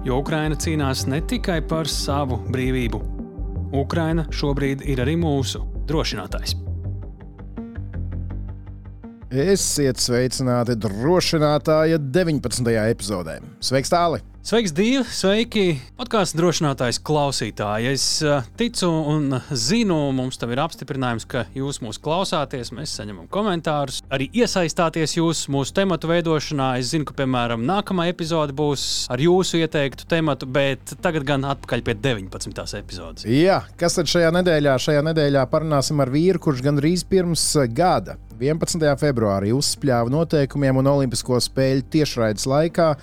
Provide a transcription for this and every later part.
Jo Ukraina cīnās ne tikai par savu brīvību. Ukraina šobrīd ir arī mūsu drošinātājs. Esiet sveicināti drošinātāja 19. epizodē. Sveiks, Tāli! Sveiks, Dievi! Sveiki! Podkāstu drošinātājs klausītāji. Es uh, ticu un zinu, mums tam ir apstiprinājums, ka jūs mūs klausāties, mēs saņemam komentārus, arī iesaistāties jūs mūsu tematu veidošanā. Es zinu, ka, piemēram, nākamā epizode būs ar jūsu ieteiktu tematu, bet tagad gan atpakaļ pie 19. epizodes. Jā, kas tad šajā nedēļā? Šajā nedēļā parunāsim ar vīru, kurš gandrīz pirms gada, 11. februārī, uzspļāva noteikumiem un Olimpisko spēļu tiešraides laikā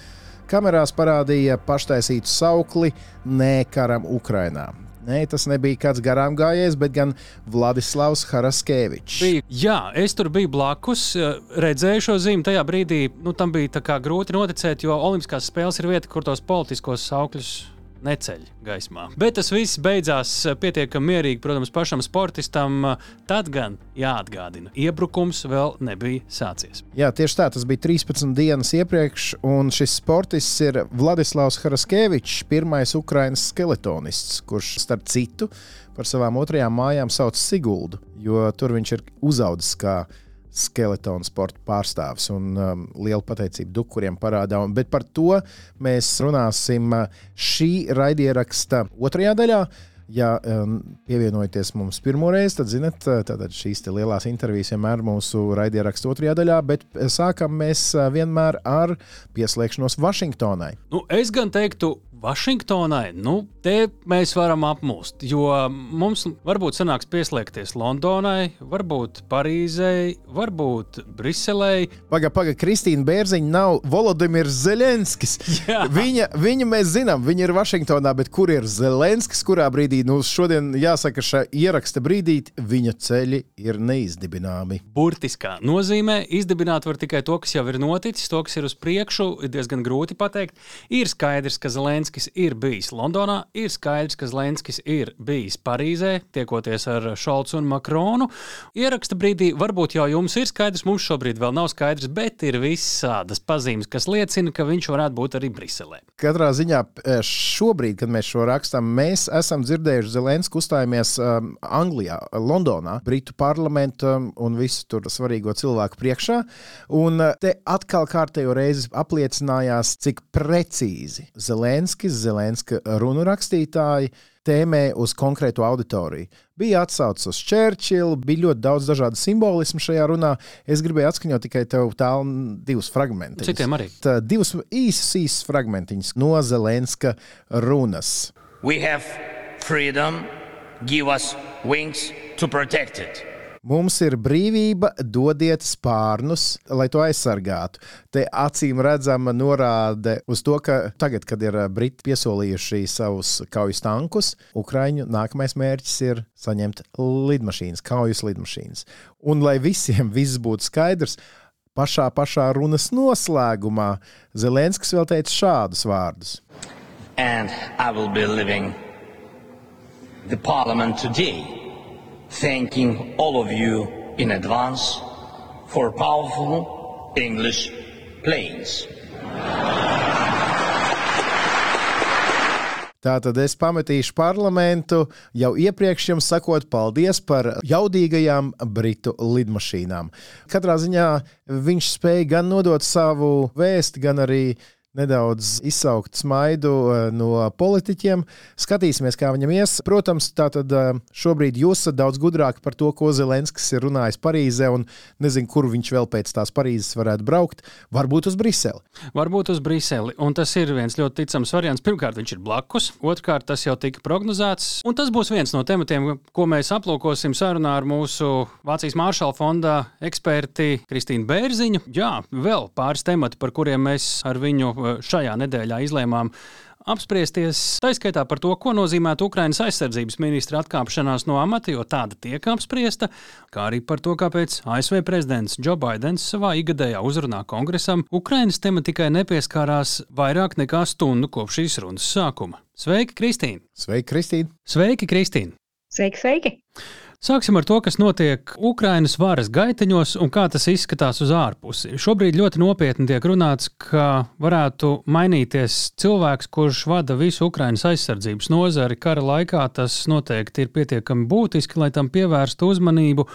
Kamerās parādīja paštaisītu saukli Nē, karam Ukrainā. Nē, tas nebija kāds garām gājējs, bet gan Vladislavs Haraskevičs. Bija, jā, es tur biju blakus, redzēju šo zīmi. Tajā brīdī nu, tam bija grūti noticēt, jo Olimpiskās spēles ir vieta, kur tos politiskos saukļus neceļ gaismā. Bet tas viss beidzās eh, pietiekami mierīgi, protams, pašam sportistam. Tad gan jāatgādina, iebrukums vēl nebija sācies. Jā, tieši tā, tas bija 13 dienas iepriekš, un šis sportists ir Vladislavs Haraskevičs, pirmais Ukraiņas skeletonists, kurš starp citu par savām otrajām mājām sauc Siguldu, jo tur viņš ir uzaudzis kā skeletonu sporta pārstāvis. Un um, liela pateicība Dukuriem parādā. Bet par to mēs runāsim uh, šī raidieraksta otrajā daļā. Ja um, pievienojaties mums pirmo reizi, tad zinat, uh, tātad šīs lielās intervijas vienmēr mūsu raidierakstu otrajā daļā, bet sākam mēs uh, vienmēr ar pieslēgšanos Vašingtonai. Nu, es gan teiktu, Vašingtonai, nu, te mēs varam apmūst. Jo mums varbūt sanāks pieslēgties Londonai, varbūt Parīzei, varbūt Briselei. Pagaid, pagaid, Kristīna Bērziņa nav Volodimirs Zelenskis. Jā. Viņa, viņa mēs zinām, viņa ir Vašingtonā, bet kur ir Zelenskis, kurā brīdī, nu, šodien jāsaka, šajā ieraksta brīdī viņa ceļi ir neizdibināmi. Burtiskā nozīmē izdibināt var tikai to, kas jau ir noticis, to, kas ir uz priekšu, ir diezgan grūti pateikt. Ir skaidrs, ka Zelenskis Zelenskis ir bijis Londonā, ir skaidrs, ka Zelenskis ir bijis Parīzē, tiekoties ar Šolcu un Makronu. Ieraksta brīdī varbūt jau jums ir skaidrs, mums šobrīd vēl nav skaidrs, bet ir visādas pazīmes, kas liecina, ka viņš varētu būt arī Briselē. Katrā ziņā e, šobrīd, kad mēs šo rakstām, mēs esam dzirdējuši Zelensku uzstājamies um, Anglijā, Londonā, Britu parlamentu um, un visu tur svarīgo cilvēku priekšā. Un uh, te atkal kārtējo reizi apliecinājās, cik precīzi Zelenskis Zelenskis, Zelenska runu rakstītāji tēmē uz konkrētu auditoriju. Bija atsaucis uz Čērčilu, bija ļoti daudz dažādu simbolismu šajā runā. Es gribēju atskaņot tikai tev tālu divus fragmentus. Citiem arī. Tā, divus īsus, īsus fragmentiņus no Zelenska runas. We have freedom, give us wings to protect it. Mums ir brīvība, dodiet spārnus, lai to aizsargātu. Te acīm redzama norāde uz to, ka tagad, kad ir Briti piesolījuši savus kaujas tankus, Ukraiņu nākamais mērķis ir saņemt lidmašīnas, kaujas lidmašīnas. Un lai visiem viss būtu skaidrs, pašā, pašā runas noslēgumā Zelenskis vēl teica šādus vārdus. And I will be leaving the parliament today thanking all of you in advance for powerful English planes. Tātad es pametīšu parlamentu jau iepriekš jums sakot paldies par jaudīgajām britu lidmašīnām. Katrā ziņā viņš spēja gan nodot savu vēstu, gan arī nedaudz izsaukt smaidu eh, no politiķiem. Skatīsimies, kā viņam ies. Protams, tātad eh, šobrīd jūs esat daudz gudrāki par to, ko Zelenskis ir runājis Parīzē, un nezinu, kur viņš vēl pēc tās Parīzes varētu braukt. Varbūt uz Briseli. Varbūt uz Briseli. Un tas ir viens ļoti ticams variants. Pirmkārt, viņš ir blakus, otrkārt, tas jau tika prognozēts. Un tas būs viens no tematiem, ko mēs aplūkosim sarunā ar mūsu Vācijas Māršala fonda eksperti Kristīnu Bērziņu. Jā, vēl pāris temati, par kuriem mēs ar viņu šajā nedēļā izlēmām apspriesties taiskaitā par to, ko nozīmētu Ukrainas aizsardzības ministra atkāpšanās no amata, jo tāda tiek apspriesta, kā arī par to, kāpēc ASV prezidents Joe Bidenis savā ikgadējā uzrunā kongresam Ukrainas tematikai nepieskārās vairāk nekā stundu kopš šīs runas sākuma. Sveiki, Kristīne! Sveiki, Kristīne! Sveiki, Kristīne! Sveiki, sveiki! Sāksim ar to, kas notiek Ukrainas varas gaiteņos un kā tas izskatās uz ārpusi. Šobrīd ļoti nopietni tiek runāts, ka varētu mainīties cilvēks, kurš vada visu Ukrainas aizsardzības nozari kara laikā. Tas noteikti ir pietiekami būtiski, lai tam pievērstu uzmanību.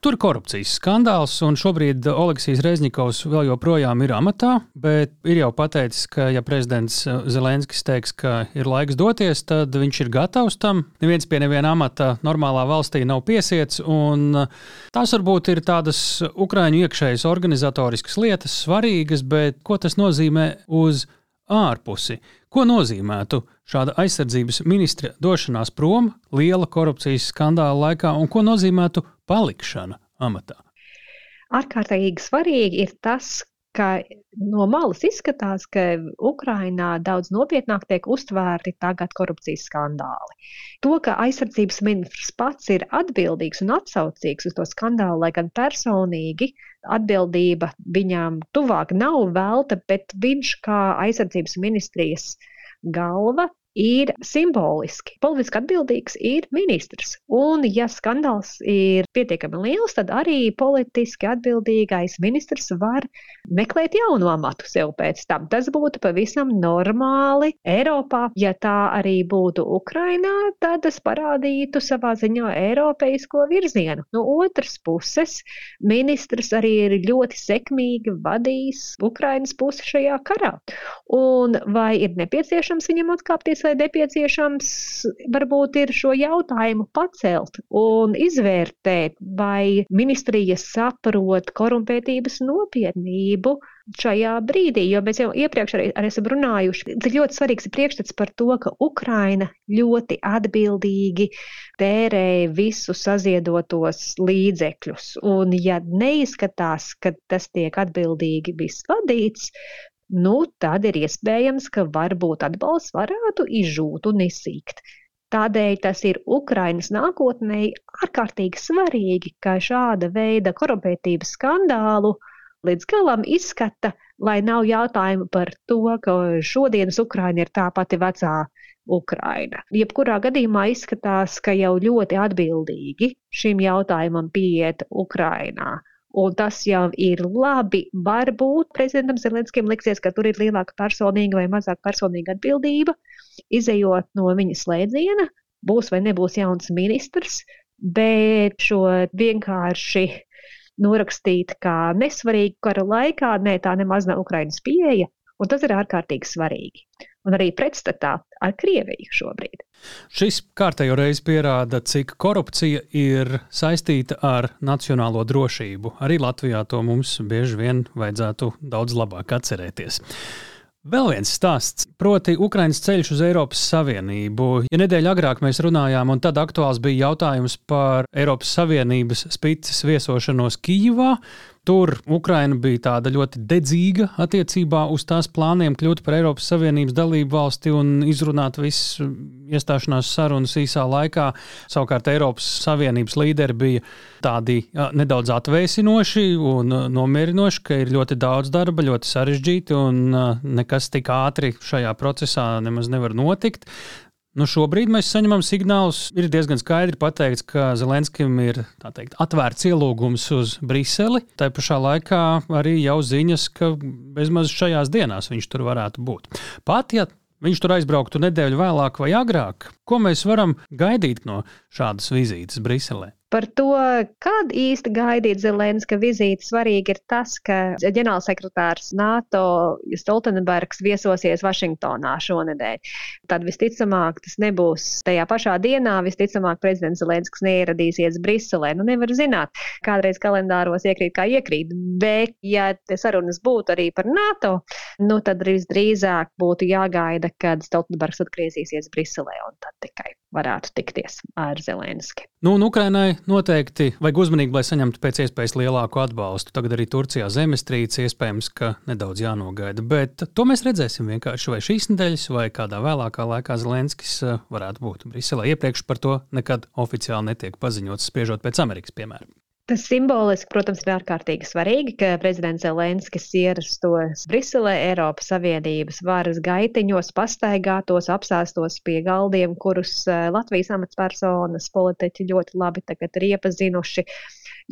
Tur ir korupcijas skandāls, un šobrīd Oleksijas Rezņikovs vēl joprojām ir amatā, bet ir jau pateicis, ka, ja prezidents Zelenskis teiks, ka ir laiks doties, tad viņš ir gatavs tam. Neviens pie neviena amata normālā valstī nav piesiets. Tās varbūt ir tādas Ukrāņu iekšējas organizatoriskas lietas, svarīgas, bet ko tas nozīmē uz ārpusi? Ko nozīmētu šāda aizsardzības ministra došanās prom liela korupcijas skandāla laikā, un ko nozīmētu palikšana amatā? Ārkārtīgi svarīgi ir tas, ka no malas izskatās, ka Ukrainā daudz nopietnāk tiek uztvērti tagad korupcijas skandāli. To, ka aizsardzības ministrs pats ir atbildīgs un atsaucīgs uz to skandālu, lai gan personīgi atbildība viņām tuvāk nav velta, bet viņš kā aizsardzības ministrijas galva ir simboliski. Politiski atbildīgs ir ministrs. Un, ja skandāls ir pietiekami liels, tad arī politiski atbildīgais ministrs var meklēt jaunu amatu sev pēc tam. Tas būtu pavisam normāli Eiropā. Ja tā arī būtu Ukrainā, tad tas parādītu savā ziņā eiropeisko virzienu. No otras puses, ministrs arī ir ļoti sekmīgi vadījis Ukrainas pusi šajā karā. Un vai ir nepieciešams viņam atkāpties? Vai nepieciešams varbūt ir šo jautājumu pacelt un izvērtēt, vai ministrija saprot korumpētības nopietnību šajā brīdī, jo mēs jau iepriekš arī, arī esam runājuši, ka ļoti svarīgs ir priekšstats par to, ka Ukraina ļoti atbildīgi tērē visu saziedotos līdzekļus. Un ja neizskatās, ka tas tiek atbildīgi viss vadīts, nu, tad ir iespējams, ka varbūt atbalsts varētu izžūt un izsīkt. Tādēļ tas ir Ukrainas nākotnē ārkārtīgi svarīgi, ka šāda veida korumpētības skandālu līdz galam izskata, lai nav jautājumu par to, ka šodienas Ukraina ir tā pati vecā Ukraina. Jebkurā gadījumā izskatās, ka jau ļoti atbildīgi šim jautājumam pieiet Ukrainā. Un tas jau ir labi. Varbūt prezidentam Zelenskim liksies, ka tur ir lielāka personīga vai mazāka personīga atbildība. Izejot no viņa slēdziena, būs vai nebūs jauns ministrs, bet šo vienkārši norakstīt kā nesvarīgu kara laikā, nē, tā nemaz nav Ukrainas pieeja, un tas ir ārkārtīgi svarīgi un arī pretstatā ar Krieviju šobrīd. Šis kārtējo reizi pierāda, cik korupcija ir saistīta ar nacionālo drošību. Arī Latvijā to mums bieži vien vajadzētu daudz labāk atcerēties. Vēl viens stāsts, proti, Ukraiņas ceļš uz Eiropas Savienību. Ja nedēļa agrāk mēs runājām, un tad aktuāls bija jautājums par Eiropas Savienības spīces viesošanos Kijivā, Tur Ukraina bija tāda ļoti dedzīga attiecībā uz tās plāniem kļūt par Eiropas Savienības dalību valsti un izrunāt visas iestāšanās sarunas īsā laikā. Savukārt Eiropas Savienības līderi bija tādi nedaudz atvēsinoši un nomierinoši, ka ir ļoti daudz darba, ļoti sarežģīti un nekas tik ātri šajā procesā nemaz nevar notikt. Nu, šobrīd mēs saņemam signālus. Ir diezgan skaidri pateikts, ka Zelenskim ir teikt, atvērts ielūgums uz Briseli. Tā pašā laikā arī jau ziņas, ka bezmaz šajās dienās viņš tur varētu būt. Pat ja viņš tur aizbrauktu nedēļu vēlāk vai agrāk, ko mēs varam gaidīt no šādas vizītes Briselē? Par to, kad īsti gaidīt Zelenska vizīti, svarīgi ir tas, ka ģenerālsekretārs NATO Stoltenbergs viesosies Vašingtonā šonadēļ. Tad visticamāk tas nebūs tajā pašā dienā, visticamāk prezidents Zelensks neieradīsies Briselē. Nu, nevar zināt, kādreiz kalendāros iekrīt kā iekrīt, bet ja te sarunas būtu arī par NATO, nu tad visdrīzāk būtu jāgaida, kad Stoltenbergs atgriezīsies Briselē un tad tikai varētu tikties ar Zelenski. Nu, un Ukrainai noteikti vajag uzmanīgi, lai saņemtu pēc iespējas lielāku atbalstu. Tagad arī Turcijā zemestrīce iespējams, ka nedaudz jānogaida. Bet to mēs redzēsim vienkārši vai šīs nedēļas, vai kādā vēlākā laikā Zelenskis eh, varētu būt Briselē. Iepriekš par to nekad oficiāli netiek paziņots, spriežot pēc Amerikas piemēra. Tas simboliski, protams, ir ārkārtīgi svarīgi, ka prezidents Zelenskis ierastos Briselē, Eiropas Savienības varas gaitiņos, pastaigātos, apsēstos pie galdiem, kurus eh, Latvijas amatpersonas politiķi ļoti labi tagad ir iepazinuši.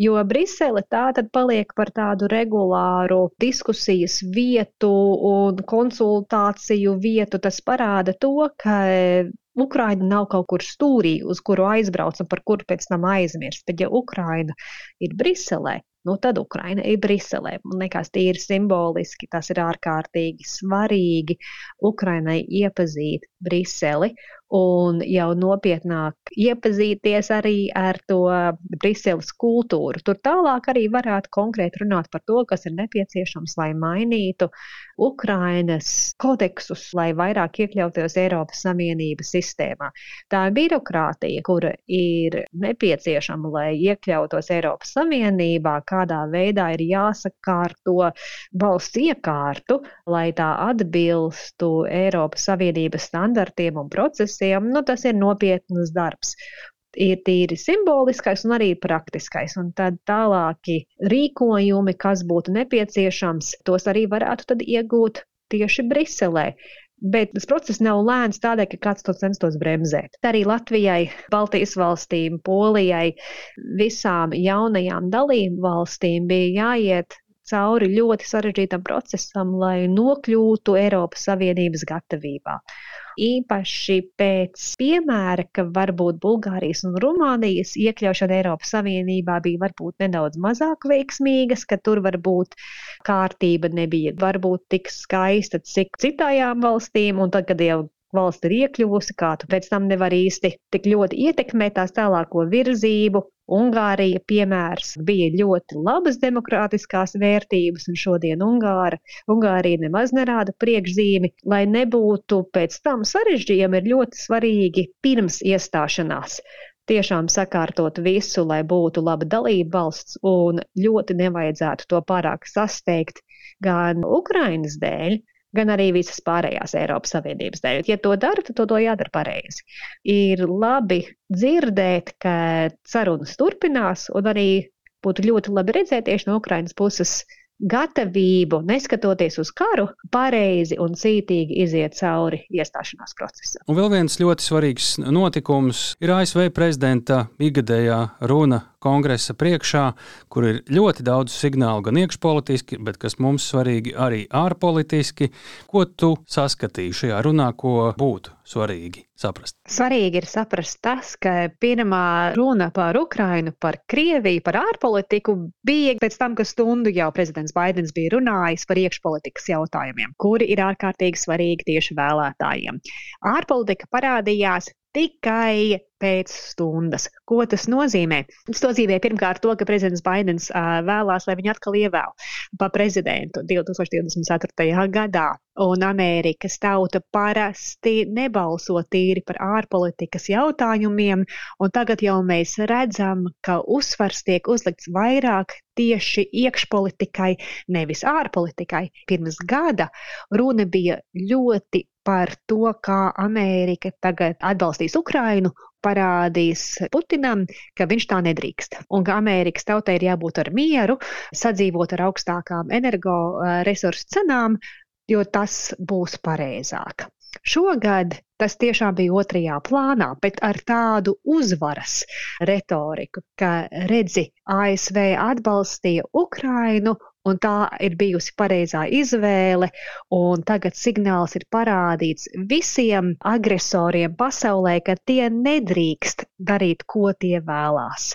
Jo Brisele tā tad paliek par tādu regulāru diskusijas vietu un konsultāciju vietu. Tas parāda to, ka Ukraina nav kaut kur stūrī, uz kuru aizbrauc un par kuru pēc tam aizmirst. Bet, ja Ukraina ir Briselē, nu tad Ukraina ir Briselē. Man liekas, tīri simboliski tas ir ārkārtīgi svarīgi Ukrainai iepazīt Briseli un jau nopietnāk iepazīties arī ar to Briseles kultūru. Tur tālāk arī varētu konkrēti runāt par to, kas ir nepieciešams, lai mainītu Ukrainas kodeksus, lai vairāk iekļautos Eiropas Savienības sistēmā. Tā ir birokrātija, kura ir nepieciešama, lai iekļautos Eiropas Savienībā, kādā veidā ir jāsakārto valsts iekārtu, lai tā atbilstu Eiropas Savienības standartiem un procesiem, nu, tas ir nopietnas darbs. Ir tīri simboliskais un arī praktiskais, un tad tālāki rīkojumi, kas būtu nepieciešams, tos arī varētu iegūt tieši Briselē. Bet tas process nav lēns tādēļ, ka kāds to censtos bremzēt. Arī Latvijai, Baltijas valstīm, Polijai, visām jaunajām dalību valstīm bija jāiet cauri ļoti sarežģītam procesam, lai nokļūtu Eiropas Savienības gatavībā īpaši pēc piemēra, ka varbūt Bulgārijas un Rumānijas iekļaušana Eiropas Savienībā bija varbūt nedaudz mazāk veiksmīgas, ka tur varbūt kārtība nebija varbūt tik skaista, cik citām valstīm, un tad, kad jau valsts ir iekļuvusi, kā tu pēc tam nevar īsti tik ļoti ietekmēt tās tālāko virzību. Ungārija piemērs bija ļoti labas demokrātiskās vērtības, un šodien Ungāra, Ungārija nemaz nerāda priekšzīmi, lai nebūtu pēc tam sarežģījumi, ir ļoti svarīgi pirms iestāšanās. Tiešām sakārtot visu, lai būtu laba dalība valsts, un ļoti nevajadzētu to pārāk sasteigt gan Ukrainas dēļ, gan arī visas pārējās Eiropas Savienības dēļ. Ja to dara, tad to, to jādara pareizi. Ir labi dzirdēt, ka sarunas turpinās, un arī būtu ļoti labi redzēt tieši no Ukrainas puses gatavību, neskatoties uz karu, pareizi un cītīgi iziet cauri iestāšanās procesam. Un vēl viens ļoti svarīgs notikums ir ASV prezidenta ikgadējā runa kongresa priekšā, kur ir ļoti daudz signālu gan iekšpolitiski, bet kas mums svarīgi arī ārpolitiski. Ko tu saskatīji šajā runā, ko būtu svarīgi saprast? Svarīgi ir saprast tas, ka pirmā runa par Ukrainu, par Krieviju, par ārpolitiku bija pēc tam, ka stundu jau prezidents Baidens bija runājis par iekšpolitikas jautājumiem, kuri ir ārkārtīgi svarīgi tieši vēlētājiem. Ārpolitika parādījās tikai pēc stundas. Ko tas nozīmē? Tas nozīmē pirmkārt to, ka prezidents Baidens vēlās, lai viņu atkal ievēl pa prezidentu 2024. gadā. Un Amerikas tauta parasti nebalso tīri par ārpolitikas jautājumiem, un tagad jau mēs redzam, ka uzsvars tiek uzlikts vairāk tieši iekšpolitikai, nevis ārpolitikai. Pirms gada runa bija ļoti par to, kā Amerika tagad atbalstīs Ukrainu, parādīs Putinam, ka viņš tā nedrīkst. Un ka Amerikas tautai ir jābūt ar mieru, sadzīvot ar augstākām energoresursu cenām, jo tas būs pareizāk. Šogad tas tiešām bija otrajā plānā, bet ar tādu uzvaras retoriku, ka redzi, ASV atbalstīja Ukrainu un tā ir bijusi pareizā izvēle, tagad signāls ir parādīts visiem agresoriem pasaulē, ka tie nedrīkst darīt, ko tie vēlās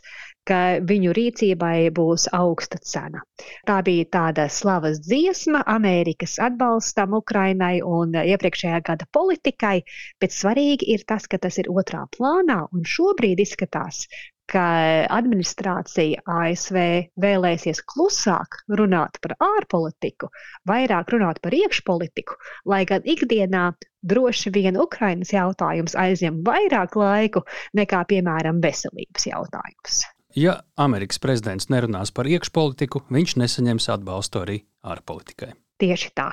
ka viņu rīcībai būs augsta cena. Tā bija tāda slavas dziesma Amerikas atbalstam Ukrainai un iepriekšējā gada politikai, bet svarīgi ir tas, ka tas ir otrā plānā un šobrīd izskatās, ka administrācija ASV vēlēsies klusāk runāt par ārpolitiku, vairāk runāt par iekšpolitiku, lai gan ikdienā droši vien Ukrainas jautājums aizņem vairāk laiku nekā, piemēram, veselības jautājums. Ja Amerikas prezidents nerunās par iekšpolitiku, viņš nesaņems atbalstu arī ārpolitikai. Tieši tā.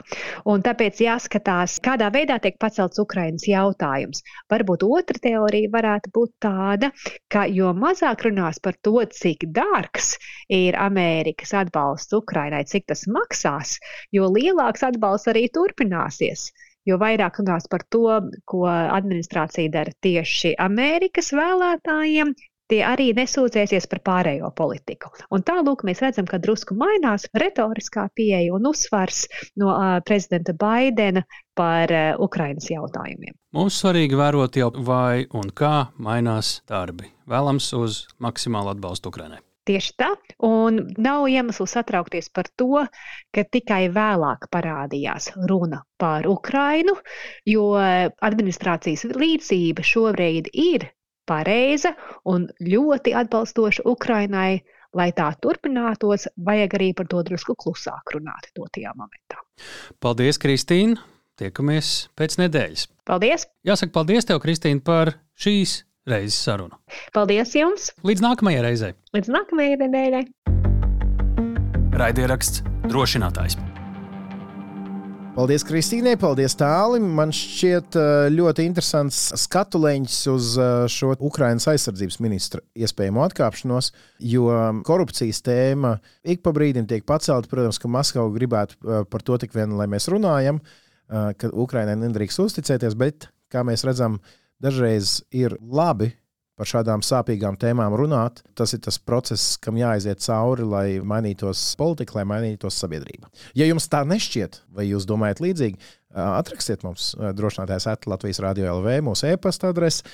Un tāpēc jāskatās, kādā veidā tiek pacelts Ukraiņas jautājums. Varbūt otra teorija varētu būt tāda, ka jo mazāk runās par to, cik dārgs ir Amerikas atbalsts Ukrainai, cik tas maksās, jo lielāks atbalsts arī turpināsies jo vairāk runās par to, ko administrācija dara tieši Amerikas vēlētājiem, tie arī nesūdzēsies par pārējo politiku. Un tālūk mēs redzam, ka drusku mainās retoriskā pieeja un uzsvars no uh, prezidenta Baidena par uh, Ukrainas jautājumiem. Mums svarīgi vērot jau, vai un kā mainās darbi. Vēlams uz maksimālu atbalstu Ukrainai. Tieši tā, un nav iemeslu satraukties par to, ka tikai vēlāk parādījās runa par Ukrainu, jo administrācijas līdzība šobrīd ir pareiza un ļoti atbalstoša Ukrainai. Lai tā turpinātos, vajag arī par to drusku klusāk runāt dotajā momentā. Paldies, Kristīne! Tiekamies pēc nedēļas. Paldies! Jāsaka, paldies tev, Kristīne, par šīs reizes sarunu. Paldies jums! Līdz nākamajai reizei! Līdz nākamajai nedēļai! Raidieraksts drošinātājs. Paldies, Kristīnai, paldies tālim. Man šķiet ļoti interesants skatuleņš uz šo Ukraiņas aizsardzības ministra iespējamo atkāpšanos, jo korupcijas tēma ik pa brīdim tiek pacelta. Protams, ka Maskava gribētu par to tik vien, lai mēs runājam, ka Ukraiņai nedrīkst uzticēties, bet, kā mēs redzam, dažreiz ir labi par šādām sāpīgām tēmām runāt. Tas ir tas process, kam jāaiziet cauri, lai mainītos politika, lai mainītos sabiedrība. Ja jums tā nešķiet, vai jūs domājat līdzīgi, atrakstiet mums drošinātājs atklāt Latvijas Rādio LV, mūsu e-pasta adrese.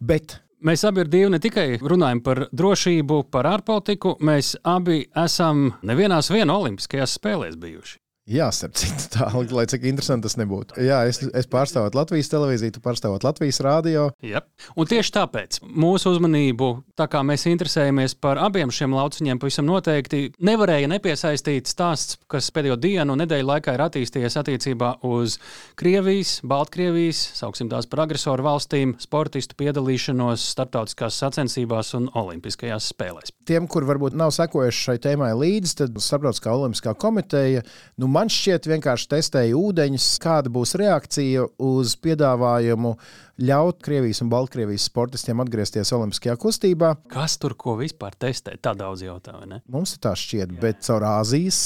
Bet Mēs abi ar Dievu ne tikai runājam par drošību, par ārpolitiku, mēs abi esam nevienās viena olimpiskajās spēlēs bijuši. Jā, starp citu, tā, lai cik interesanti tas nebūtu. Jā, es, es pārstāvu Latvijas televīziju, tu pārstāvi Latvijas rādio. Jā, un tieši tāpēc mūsu uzmanību, tā kā mēs interesējamies par abiem šiem lauciņiem, pavisam noteikti nevarēja nepiesaistīt stāsts, kas pēdējo dienu un nedēļu laikā ir attīstījies attiecībā uz Krievijas, Baltkrievijas, sauksim tās par agresoru valstīm, sportistu piedalīšanos starptautiskās sacensībās un olimpiskajās spēlēs. Tiem, kur varbūt nav sekojuši šai tēmai līdzi, tad Starptautiskā olimpiskā komiteja. Nu, man šķiet, vienkārši testēja ūdeņus, kāda būs reakcija uz piedāvājumu ļaut Krievijas un Baltkrievijas sportistiem atgriezties Olimpiskajā kustībā. Kas tur ko vispār testē? Tā daudz jautājumu. Mums tā šķiet, Jā. bet caur Āzijas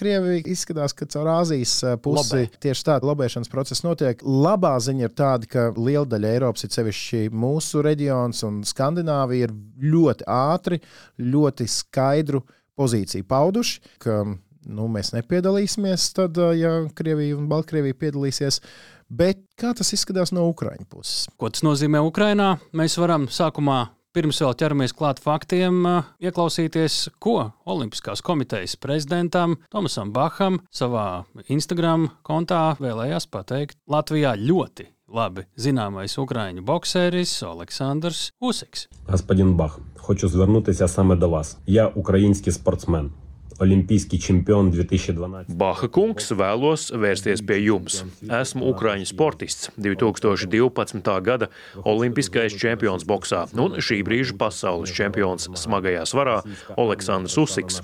Krieviju izskatās, ka caur Āzijas pusi Lobē. tieši tāda lobēšanas process notiek. Labā ziņa ir tāda, ka liela daļa Eiropas, ir sevišķi mūsu reģions un Skandināvija, ir ļoti ātri, ļoti skaidru pozīciju pauduši. Ka, nu, mēs nepiedalīsimies, tad, ja Krievija un Baltkrievija piedalīsies. Bet kā tas izskatās no Ukraiņu puses? Ko tas nozīmē Ukraiņā? Mēs varam sākumā pirms vēl ķeramies klāt faktiem, ieklausīties, ko Olimpiskās komitejas prezidentam Tomasam Baham savā Instagram kontā vēlējās pateikt. Latvijā ļoti labi zināmais український боксеріс Олександр Усикс. Господин Бах, хочу звернутися саме до вас. Я український спортсмен. Olimpijski čempions 2012. Baha kungs vēlos vērsties pie jums. Esmu Ukrāņu sportists, 2012. gada olimpiskais čempions boksā un šī brīža pasaules čempions smagajā svarā Aleksandrs Usiks.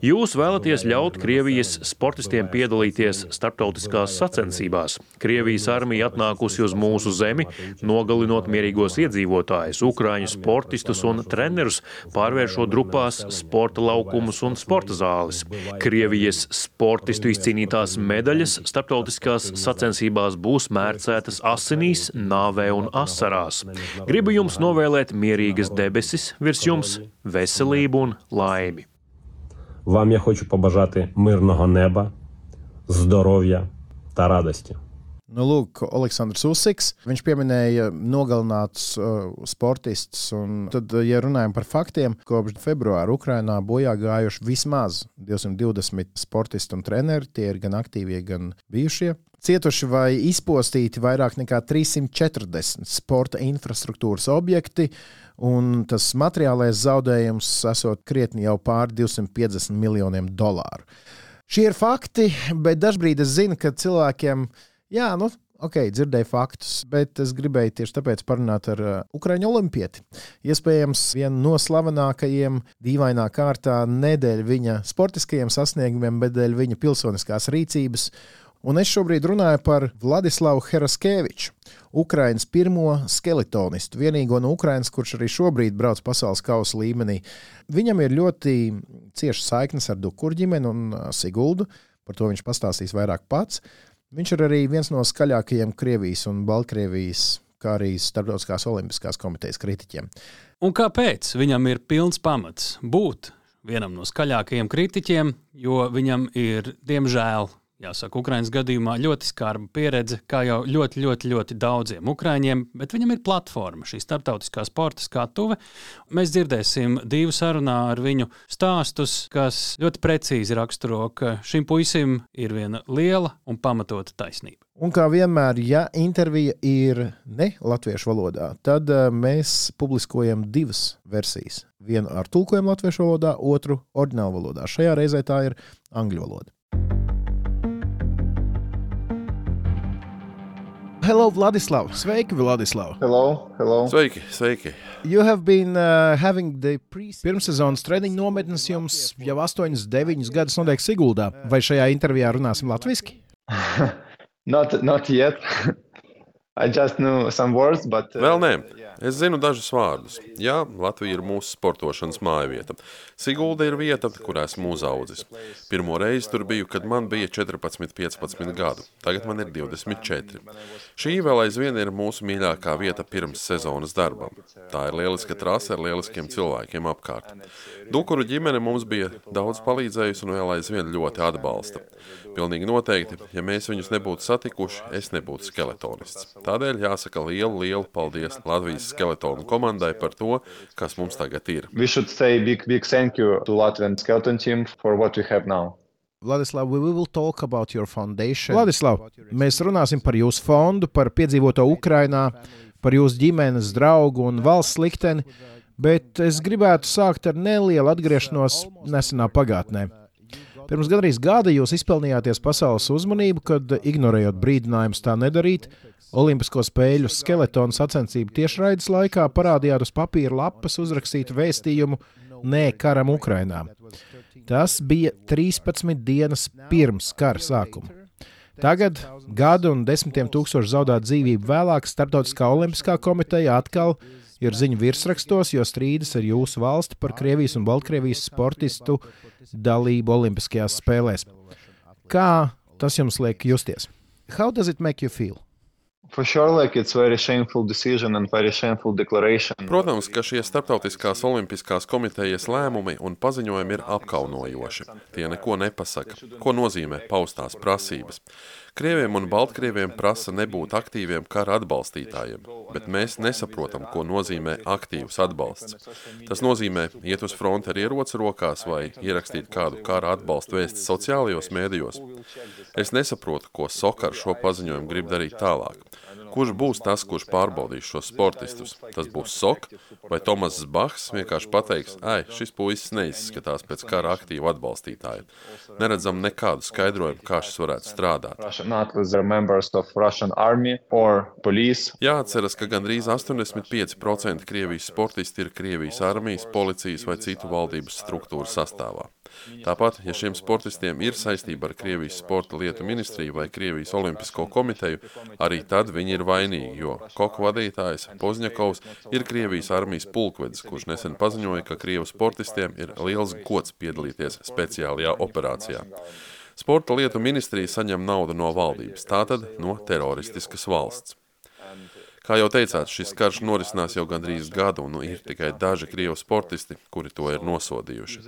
Jūs vēlaties ļaut Krievijas sportistiem piedalīties starptautiskās sacensībās. Krievijas armija atnākusi uz mūsu zemi, nogalinot mierīgos iedzīvotājus, Ukrāņu sportistus un trenerus, pārvēršot drupās sporta laukumus un sporta zāles zāles. Krievijas sportistu izcīnītās medaļas starptautiskās sacensībās būs mērcētas asinīs, nāvē un asarās. Gribu jums novēlēt mierīgas debesis virs jums, veselību un laimi. Вам я хочу побажати мирного неба, здоров'я та радості. Nu, lūk, Aleksandrs Usiks. Viņš pieminēja nogalinātus uh, sportistus. Tad, ja runājam par faktiem, kopš februāra Ukrainā bojā gājuši vismaz 220 sportisti un treneri. Tie ir gan aktīvie, gan bijušie. Cietuši vai izpostīti vairāk nekā 340 sporta infrastruktūras objekti, un tas materiālais zaudējums esot krietni jau pār 250 miljoniem dolāru. Šie ir fakti, bet dažkārt es zinu, ka cilvēkiem, jā, nu, ok, dzirdēju faktus, bet es gribēju tieši tāpēc parunāt ar uh, Ukrāņu olimpieti. Iespējams, vienu no slavenākajiem, dīvainā kārtā, ne dēļ viņa sportiskajiem sasniegumiem, bet dēļ viņa pilsoniskās rīcības Un es šobrīd runāju par Vladislavu Heraskeviču, Ukraiņas pirmo skeletonistu, vienīgo no Ukraiņas, kurš arī šobrīd brauc pasaules kausa līmenī. Viņam ir ļoti cieša saiknes ar Dukuru ģimeni un Siguldu. Par to viņš pastāstīs vairāk pats. Viņš ir arī viens no skaļākajiem Krievijas un Baltkrievijas, kā arī Starptautiskās Olimpiskās komitejas kritiķiem. Un kāpēc viņam ir pilns pamats būt vienam no skaļākajiem kritiķiem? Jo viņam ir, diemžēl, Jāsaka, Ukraiņas gadījumā ļoti skarba pieredze, kā jau ļoti, ļoti, ļoti daudziem ukrāņiem, bet viņam ir platforma, šī starptautiskā sporta skatuve. Mēs dzirdēsim divu sarunā ar viņu stāstus, kas ļoti precīzi raksturo, ka šim puisim ir viena liela un pamatota taisnība. Un kā vienmēr, ja intervija ir ne latviešu valodā, tad uh, mēs publiskojam divas versijas. Vienu ar tulkojumu latviešu valodā, otru oriģinālu valodā. Šajā reizē tā ir angļu valoda. Hello, Vladislav. Sveiki, Vladislav. Hello, hello. Sveiki, sveiki. You have been uh, having the pirmssezonas treniņu nometnes jums jau 8, 9 gadus notiek Siguldā. Vai šajā intervijā runāsim latviešu? not, not yet. But. Uh, Vēl nē. Es zinu dažus vārdus. Jā, Latvija ir mūsu sportošanas mājvieta. Sigulda ir vieta, kur esmu uzaudzis. Pirmo reizi tur biju, kad man bija 14, 15 gadu. Tagad man ir 24. Šī vēl aizvien ir mūsu mīļākā vieta pirms sezonas darbam. Tā ir lieliska trase ar lieliskiem cilvēkiem apkārt. Dukuru ģimene mums bija daudz palīdzējusi un vēl aizvien ļoti atbalsta. Pilnīgi noteikti, ja mēs viņus nebūtu satikuši, es nebūtu skeletonists. Tādēļ jāsaka lielu, lielu paldies Latvijas skeletonu komandai par to, kas mums tagad ir. Big, big thank you to Latvian skeleton team for what we have now. Vladislav, we will talk about your foundation. Vladislav, mēs runāsim par jūsu fondu, par piedzīvoto Ukrainā, par jūsu ģimenes draugu un valsts likteni, bet es gribētu sākt ar nelielu atgriešanos nesenā pagātnē. Pirms gandrīz gada jūs izpelnījāties pasaules uzmanību, kad, ignorējot brīdinājumus tā nedarīt, Olimpisko spēļu skeletonu sacensību tiešraides laikā parādījāt uz papīra lapas uzrakstītu vēstījumu Nē, karam Ukrainā. Tas bija 13 dienas pirms kara sākuma. Tagad, gadu un desmitiem tūkstošu zaudētu dzīvību vēlāk, Startautiskā olimpiskā komiteja atkal ir ziņu virsrakstos, jo strīdas ar jūsu valsti par Krievijas un Baltkrievijas sportistu dalību Olimpiskajās spēlēs. Kā tas jums liek justies? How does it make you feel? Sure, like Protams, ka šie starptautiskās olimpiskās komitejas lēmumi un paziņojumi ir apkaunojoši. Tie neko nepasaka. Ko nozīmē paustās prasības? Krieviem un Baltkrieviem prasa nebūt aktīviem kara atbalstītājiem, bet mēs nesaprotam, ko nozīmē aktīvs atbalsts. Tas nozīmē iet uz fronti ar ieroci rokās vai ierakstīt kādu kara atbalstu vēsti sociālajos mēdījos. Es nesaprotu, ko Sokar šo paziņojumu grib darīt tālāk. Kurš būs tas, kurš pārbaudīs šos sportistus? Tas būs Sok vai Tomas Bahs vienkārši pateiks, ai, šis puisis neizskatās pēc kara aktīva atbalstītāja. Neredzam nekādu skaidrojumu, kā šis varētu strādāt. Jāatceras, ka gandrīz 85% Krievijas sportisti ir Krievijas armijas, policijas vai citu valdības struktūru sastāvā. Tāpat, ja šiem sportistiem ir saistība ar Krievijas sporta lietu ministriju vai Krievijas olimpisko komiteju, arī tad viņi ir vainīgi, jo koku vadītājs Pozņakovs ir Krievijas armijas pulkvedis, kurš nesen paziņoja, ka Krievu sportistiem ir liels gods piedalīties speciālajā operācijā. Sporta lietu ministrija saņem naudu no valdības, tātad no teroristiskas valsts. Kā jau teicāt, šis karš norisinās jau gandrīz gadu, un ir tikai daži krievu sportisti, kuri to ir nosodījuši.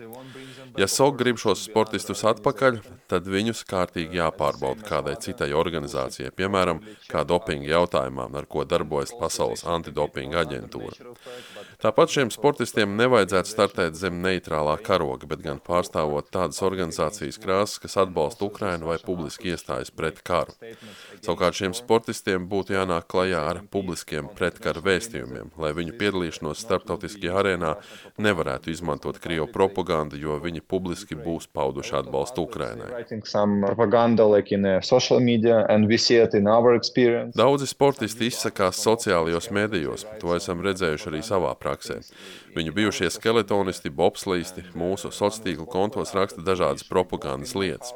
Ja SOG grib šos sportistus atpakaļ, tad viņus kārtīgi jāpārbauda kādai citai organizācijai, piemēram, kā dopinga jautājumā, ar ko darbojas Pasaules antidopinga aģentūra. Tāpat šiem sportistiem nevajadzētu startēt zem neitrālā karoga, bet gan pārstāvot tādas organizācijas krāsas, kas atbalsta Ukrainu vai publiski iestājas pret karu. Savukārt šiem sportistiem būtu jānāk klajā ar publiskiem pretkara vēstījumiem, lai viņu piedalīšanos starptautiskajā arēnā nevarētu izmantot Krievu propagandu, jo viņi publiski būs pauduši atbalstu Ukrainai. Daudzi sportisti izsakās sociālajos medijos, to esam redzējuši arī savā praksē. Viņu bijušie skeletonisti, bobslīsti mūsu sociālo tīklu kontos raksta dažādas propagandas lietas.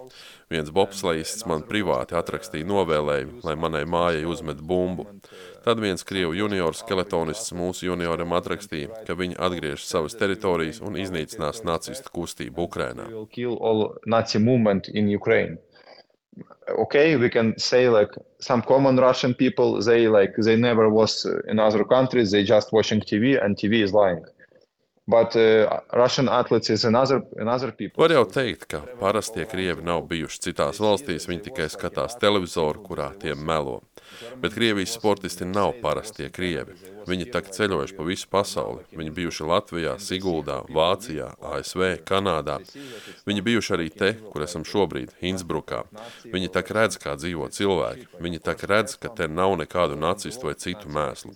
Viens bobslējists man privāti atrakstīja novēlējumu, lai manai mājai uzmet bumbu. Tad viens krievu junioru skeletonists mūsu junioram atrakstīja, ka viņi atgriež savas teritorijas un iznīcinās nacistu kustību Ukrainā. okay we can say like some common russian people they like they never was in other countries they just watching tv and tv is lying But, uh, Russian athletes is another, another people. Var jau teikt, ka parastie krievi nav bijuši citās valstīs, viņi tikai skatās televizoru, kurā tiem melo. Bet Krievijas sportisti nav parastie krievi. Viņi tak ceļojuši pa visu pasauli. Viņi bijuši Latvijā, Siguldā, Vācijā, ASV, Kanādā. Viņi bijuši arī te, kur esam šobrīd, Innsbrukā. Viņi tak redz, kā dzīvo cilvēki. Viņi tak redz, ka te nav nekādu nacistu vai citu mēslu.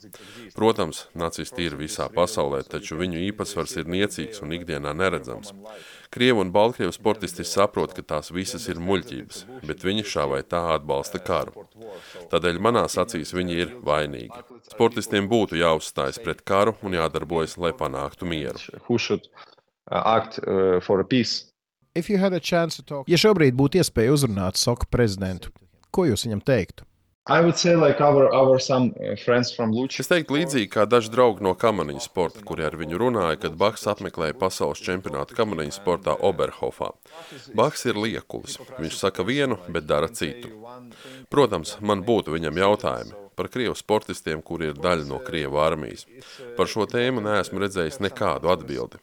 Protams, nacisti ir visā pasaulē, taču viņu īpatsvars ir niecīgs un ikdienā neredzams. Krievu un Baltkrievu sportisti saprot, ka tās visas ir muļķības, bet viņi šā vai tā atbalsta karu. Tādēļ manās acīs viņi ir vainīgi. Sportistiem būtu jāuzstājas pret karu un jādarbojas, lai panāktu mieru. Uh, uh, ja šobrīd būtu iespēja uzrunāt Soka prezidentu, ko jūs viņam teiktu? Like our, our uh, es teiktu, līdzīgi kā daži draugi no kamaniņu sporta, kuri ar viņu runāja, kad Baks apmeklēja pasaules čempionātu kamaniņu sportā Oberhofā. Baks ir liekulis. Viņš saka vienu, bet dara citu. Protams, man būtu viņam jautājumi par krievu sportistiem, kuri ir daļa no krievu armijas. Par šo tēmu neesmu redzējis nekādu atbildi.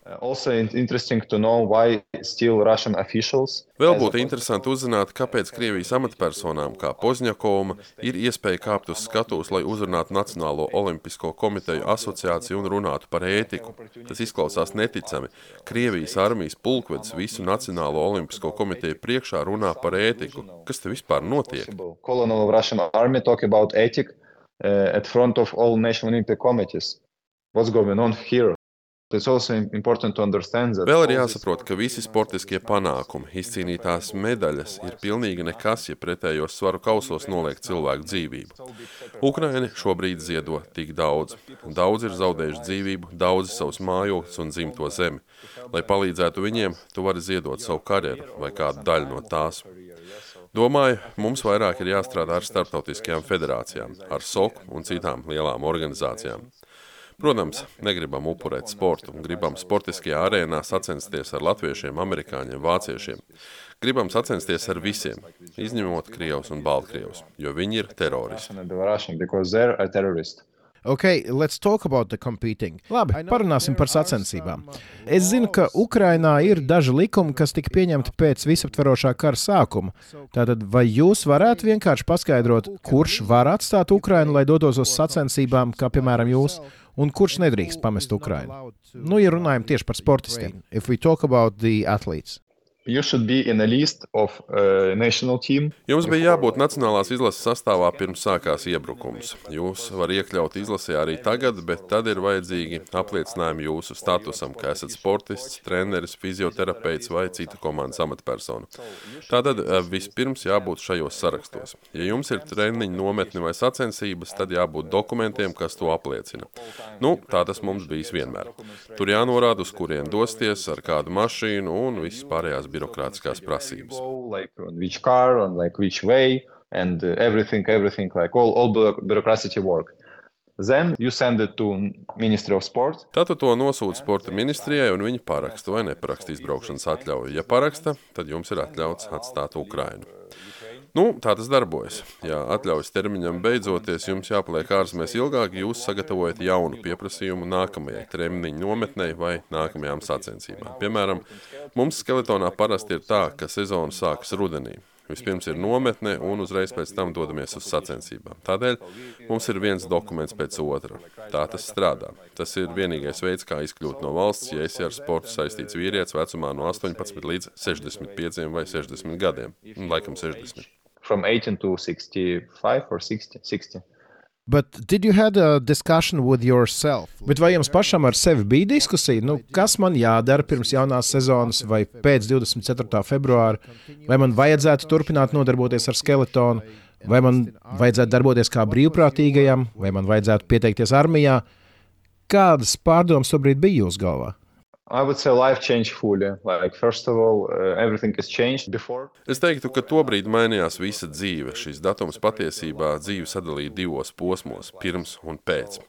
Vēl būtu interesanti uzzināt, kāpēc Krievijas amatpersonām, kā Pozņakoma, ir iespēja kāpt uz skatuves, lai uzrunātu Nacionālo olimpisko komiteju asociāciju un runātu par ētiku. Tas izklausās neticami. Krievijas armijas pulkvedis visu Nacionālo olimpisko komiteju priekšā runā par ētiku. Kas te vispār notiek? uh, at front of all national Olympic committees. What's going on here? Vēl ir jāsaprot, ka visi sportiskie panākumi, izcīnītās medaļas ir pilnīgi nekas, ja pretējos svaru kausos noliek cilvēku dzīvību. Ukraini šobrīd ziedo tik daudz. Daudz ir zaudējuši dzīvību, daudzi savus mājokļus un dzimto zemi. Lai palīdzētu viņiem, tu vari ziedot savu karjeru vai kādu daļu no tās. Domāju, mums vairāk ir jāstrādā ar starptautiskajām federācijām, ar SOK un citām lielām organizācijām. Protams, negribam upurēt sportu gribam sportiskajā arēnā sacensties ar latviešiem, amerikāņiem, vāciešiem. Gribam sacensties ar visiem, izņemot Krievus un Baltkrievus, jo viņi ir teroristi. Okay, let's talk about the competing. Labi, parunāsim par sacensībām. Es zinu, ka Ukrainā ir daži likumi, kas tika pieņemti pēc visaptverošā kara sākuma. Tātad, vai jūs varētu vienkārši paskaidrot, kurš var atstāt Ukrainu, lai dotos uz sacensībām, kā piemēram jūs, un kurš nedrīkst pamest Ukrainu? Nu, ja runājam tieši par sportistiem, if we talk about the athletes. Uh, Jums bija jābūt nacionālās izlases sastāvā pirms sākās iebrukums. Jūs varat iekļaut izlasē arī tagad, bet tad ir vajadzīgi apliecinājumi jūsu statusam, ka esat sportists, treneris, fizioterapeits vai cita komandas amatpersona. Tātad uh, vispirms jābūt šajos sarakstos. Ja jums ir treniņu nometni vai sacensības, tad jābūt dokumentiem, kas to apliecina. Nu, tā tas mums bijis vienmēr. Tur jānorāda, uz kurien dosties, ar kādu mašīnu un viss pārējās birokrātiskās prasības. And uh, everything, everything, like all, all bureaucracy work. Then you send it to Ministry of Sport. Tātad to nosūta sporta ministrijai, un viņi paraksta vai neparaksta izbraukšanas atļauju. Ja paraksta, tad jums ir atļauts atstāt Ukrainu. Nu, tā tas darbojas. Ja atļaujas termiņam beidzoties, jums jāpaliek ārzemēs ilgāk, jūs sagatavojat jaunu pieprasījumu nākamajai treniņu nometnei vai nākamajām sacensībām. Piemēram, mums skeletonā parasti ir tā, ka sezona sākas rudenī. Vispirms ir nometne, un uzreiz pēc tam dodamies uz sacensībām. Tādēļ mums ir viens dokuments pēc otra. Tā tas strādā. Tas ir vienīgais veids, kā izkļūt no valsts, ja esi ar sportu saistīts vīrietis vecumā no 18 līdz 65 vai 60 gadiem. Laikam 60. From 18 to 65 or 60. 60. But did you had a discussion with yourself? Bet vai jums pašam ar sevi bija diskusija, nu, kas man jādara pirms jaunās sezonas vai pēc 24. februāra? Vai man vajadzētu turpināt nodarboties ar skeletonu, vai man vajadzētu darboties kā brīvprātīgajam, vai man vajadzētu pieteikties armijā? Kādas pārdomas tobrīd bija jūsu galvā? I would say life changed fully. Like, first of all, uh, everything has changed before. Es teiktu, ka tobrīd mainījās visa dzīve. Šis datums patiesībā dzīvi sadalīja divos posmos - pirms un pēc.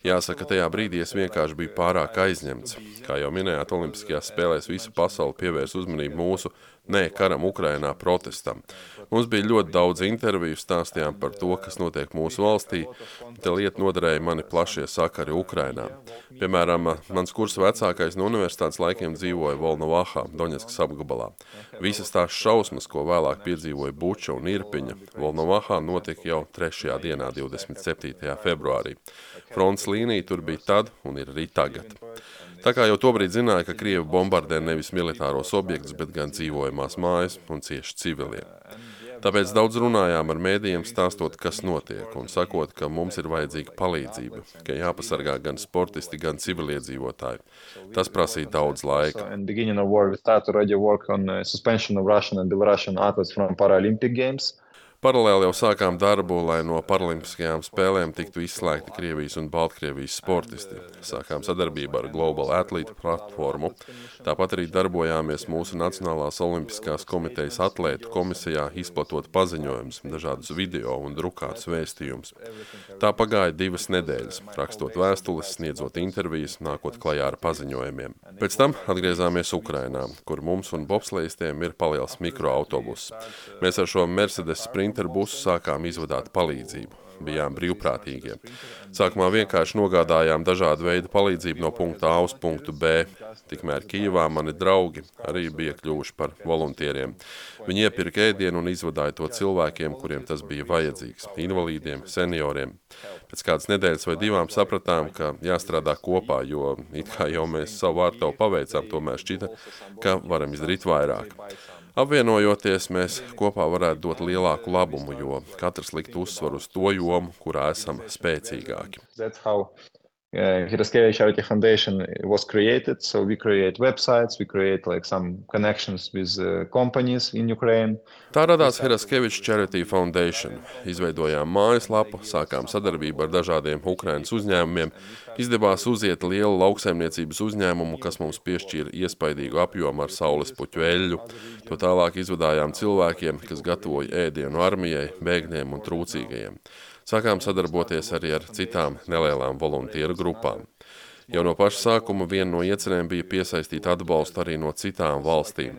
Jāsaka, tajā brīdī es vienkārši biju pārāk aizņemts. Kā jau minējāt, Olimpiskajās spēlēs visa pasaule pievērs uzmanību mūsu Nē, karam Ukrainā protestam. Mums bija ļoti daudz interviju, stāstījām par to, kas notiek mūsu valstī. Te lieta noderēja mani plašie sakari Ukrainā. Piemēram, mans kursa vecākais no universitātes laikiem dzīvoja Volnovahā, Doņetskas apgabalā. Visas tās šausmas, ko vēlāk piedzīvoja Buča un Irpiņa, Volnovahā notika jau 3. dienā, 27. februārī. Fronts līnija tur bija tad un ir arī tagad. Tā kā jau tobrīd zināja, ka Krievi bombardē nevis militāros objektus, bet gan dzīvojamās mājas un cieši civiliem. Tāpēc daudz runājām ar mēdījiem, stāstot, kas notiek, un sakot, ka mums ir vajadzīga palīdzība, ka jāpasargā gan sportisti, gan civiliedzīvotāji. Tas prasīja daudz laika. So Paralēli jau sākām darbu, lai no paralimpiskajām spēlēm tiktu izslēgti Krievijas un Baltkrievijas sportisti. Sākām sadarbību ar Global Athlete platformu. Tāpat arī darbojāmies mūsu Nacionālās olimpiskās komitejas atlētu komisijā, izplatot paziņojumus, dažādus video un drukātus vēstījumus. Tā pagāja divas nedēļas, rakstot vēstules, sniedzot intervijas, nākot klajā ar paziņojumiem. Pēc tam atgriezāmies Ukrainā, kur mums un bobslējistiem ir paliels mikroautobus. Mēs ar šo Mercedes Sprint interbūsu sākām izvadāt palīdzību. Bijām brīvprātīgie. Sākumā vienkārši nogādājām dažādu veidu palīdzību no punkta A uz punktu B. Tikmēr Kijavā mani draugi arī bija kļuvuši par voluntieriem. Viņi iepirka ēdienu un izvadāja to cilvēkiem, kuriem tas bija vajadzīgs - invalīdiem, senioriem. Pēc kādas nedēļas vai divām sapratām, ka jāstrādā kopā, jo it kā jau mēs savu vārtu paveicām, tomēr šķita, ka varam izdarīt vairāk. Apvienojoties, mēs kopā varētu dot lielāku labumu, jo katrs likt uzsvaru uz to jomu, kurā esam spēcīgāki. Uh, Hiraskevich Charity Foundation was created, so we create websites, we create like some connections with uh, companies in Ukraine. Tā radās Hiraskevich Charity Foundation. Izveidojām mājaslapu, sākām sadarbību ar dažādiem Ukrainas uzņēmumiem, izdevās uziet lielu lauksaimniecības uzņēmumu, kas mums piešķīra iespaidīgu apjomu ar saules puķu eļļu. To tālāk izvadājām cilvēkiem, kas gatavoja ēdienu armijai, bēgļiem un trūcīgajiem. Sākām sadarboties arī ar citām nelielām voluntieru grupām. Jau no paša sākuma viena no iecerēm bija piesaistīt atbalstu arī no citām valstīm.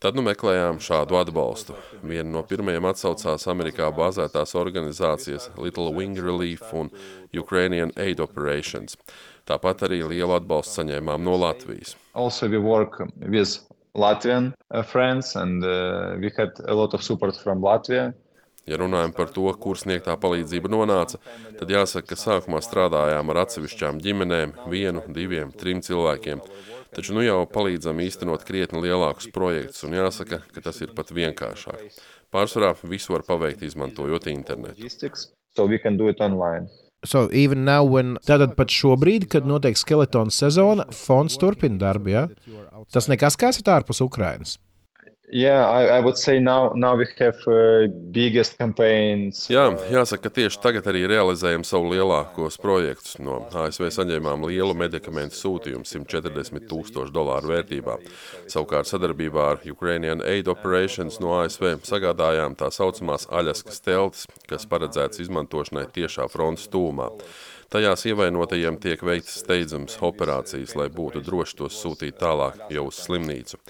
Tad nu meklējām šādu atbalstu. Viena no pirmajiem atsaucās Amerikā bāzētās organizācijas Little Wing Relief un Ukrainian Aid Operations. Tāpat arī lielu atbalstu saņēmām no Latvijas. Latvian uh, friends and uh, we had a lot of support from Latvia. Ja runājam par to, kur sniegtā palīdzība nonāca, tad jāsaka, ka sākumā strādājām ar atsevišķām ģimenēm, vienu, diviem, trim cilvēkiem. Taču nu jau palīdzam īstenot krietni lielākus projektus, un jāsaka, ka tas ir pat vienkāršāk. Pārsvarā visu var paveikt izmantojot internetu. So we can do it online. So even now, when tātad pat šobrīd, kad notiek skeletona sezona, fonds turpina darbu, ja? Tas nekas, kas ir ārpus Ukrainas. Yeah, I, I now, now have uh. Jā, jāsaka, ka tieši tagad arī realizējam savu lielākos projektus. No ASV saņēmām lielu medikamentu sūtījumu 140 tūkstošu dolāru vērtībā. Savukārt sadarbībā ar Ukrainian Aid Operations no ASV sagādājām tā saucamās Aļaskas teltis, kas paredzētas izmantošanai tiešā frontes tūmā. Tajās ievainotajiem tiek veiktas steidzams operācijas, lai būtu droši tos sūtīt tālāk jau uz slimnīcu.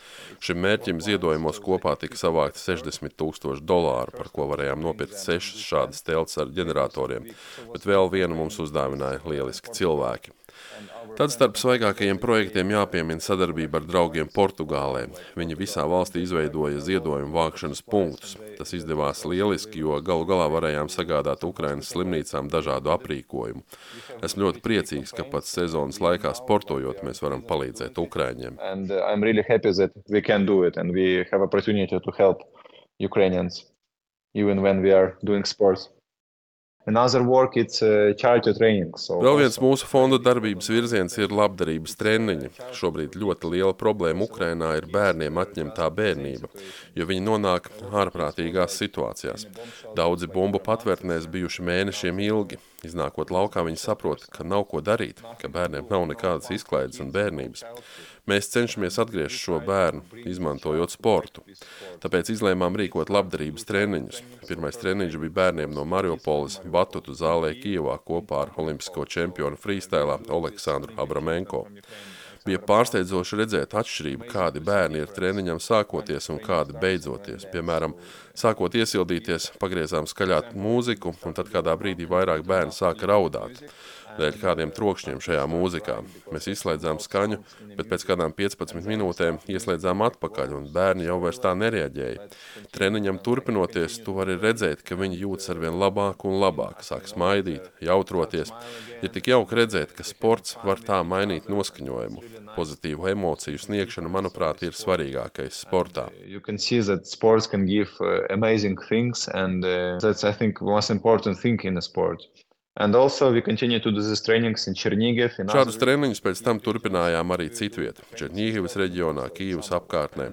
Šim mērķim ziedojumos kopā tika savākti 60 tūkstoši dolāru, par ko varējām nopirkt sešas šādas telts ar ģeneratoriem, bet vēl vienu mums uzdāvināja lieliski cilvēki. Tad starp svaigākajiem projektiem jāpiemina sadarbība ar draugiem Portugālē. Viņi visā valstī izveidoja ziedojumu vākšanas punktus. Tas izdevās lieliski, jo galu galā varējām sagādāt Ukrainas slimnīcām dažādu aprīkojumu. Esmu ļoti priecīgs, ka pat sezonas laikā sportojot mēs varam palīdzēt Ukraiņiem. And uh, Ukrainians even when we are doing sports. Work, uh, so Vēl viens mūsu fonda darbības virziens ir labdarības treniņi. Šobrīd ļoti liela problēma Ukrainā ir bērniem atņemtā bērnība, jo viņi nonāk ārprātīgās situācijās. Daudzi bumbu patvērtnēs bijuši mēnešiem ilgi. Iznākot laukā, viņi saprot, ka nav ko darīt, ka bērniem nav nekādas izklaides un bērnības. Mēs cenšamies atgriezt šo bērnu, izmantojot sportu. Tāpēc izlēmām rīkot labdarības treniņus. Pirmais treniņš bija bērniem no Mariupoles Batutu zālē Kijavā kopā ar olimpisko čempionu freestēlā Aleksandru Abramenko. Bija pārsteidzoši redzēt atšķirību, kādi bērni ir treniņam sākoties un kādi beidzoties. Piemēram, sākot iesildīties, pagriezām skaļāk mūziku, un tad kādā brīdī vairāk bērni sāka raudāt dēļ kādiem trokšņiem šajā mūzikā. Mēs izslēdzām skaņu, bet pēc kādām 15 minūtēm ieslēdzām atpakaļ, un bērni jau vairs tā nereaģēja. Treniņam turpinoties, tu vari redzēt, ka viņi jūtas arvien labāk un labāk, sāk smaidīt, jautroties. Ir tik jauki redzēt, ka sports var tā mainīt noskaņojumu. Pozitīvu emociju sniegšana, manuprāt, ir svarīgākais sportā. Sports can give uh, amazing things, and uh, that's, I think, most important thing in a sport. Šādus treniņus pēc tam turpinājām arī citviet - Černīgivas reģionā, Kīvas apkārtnē.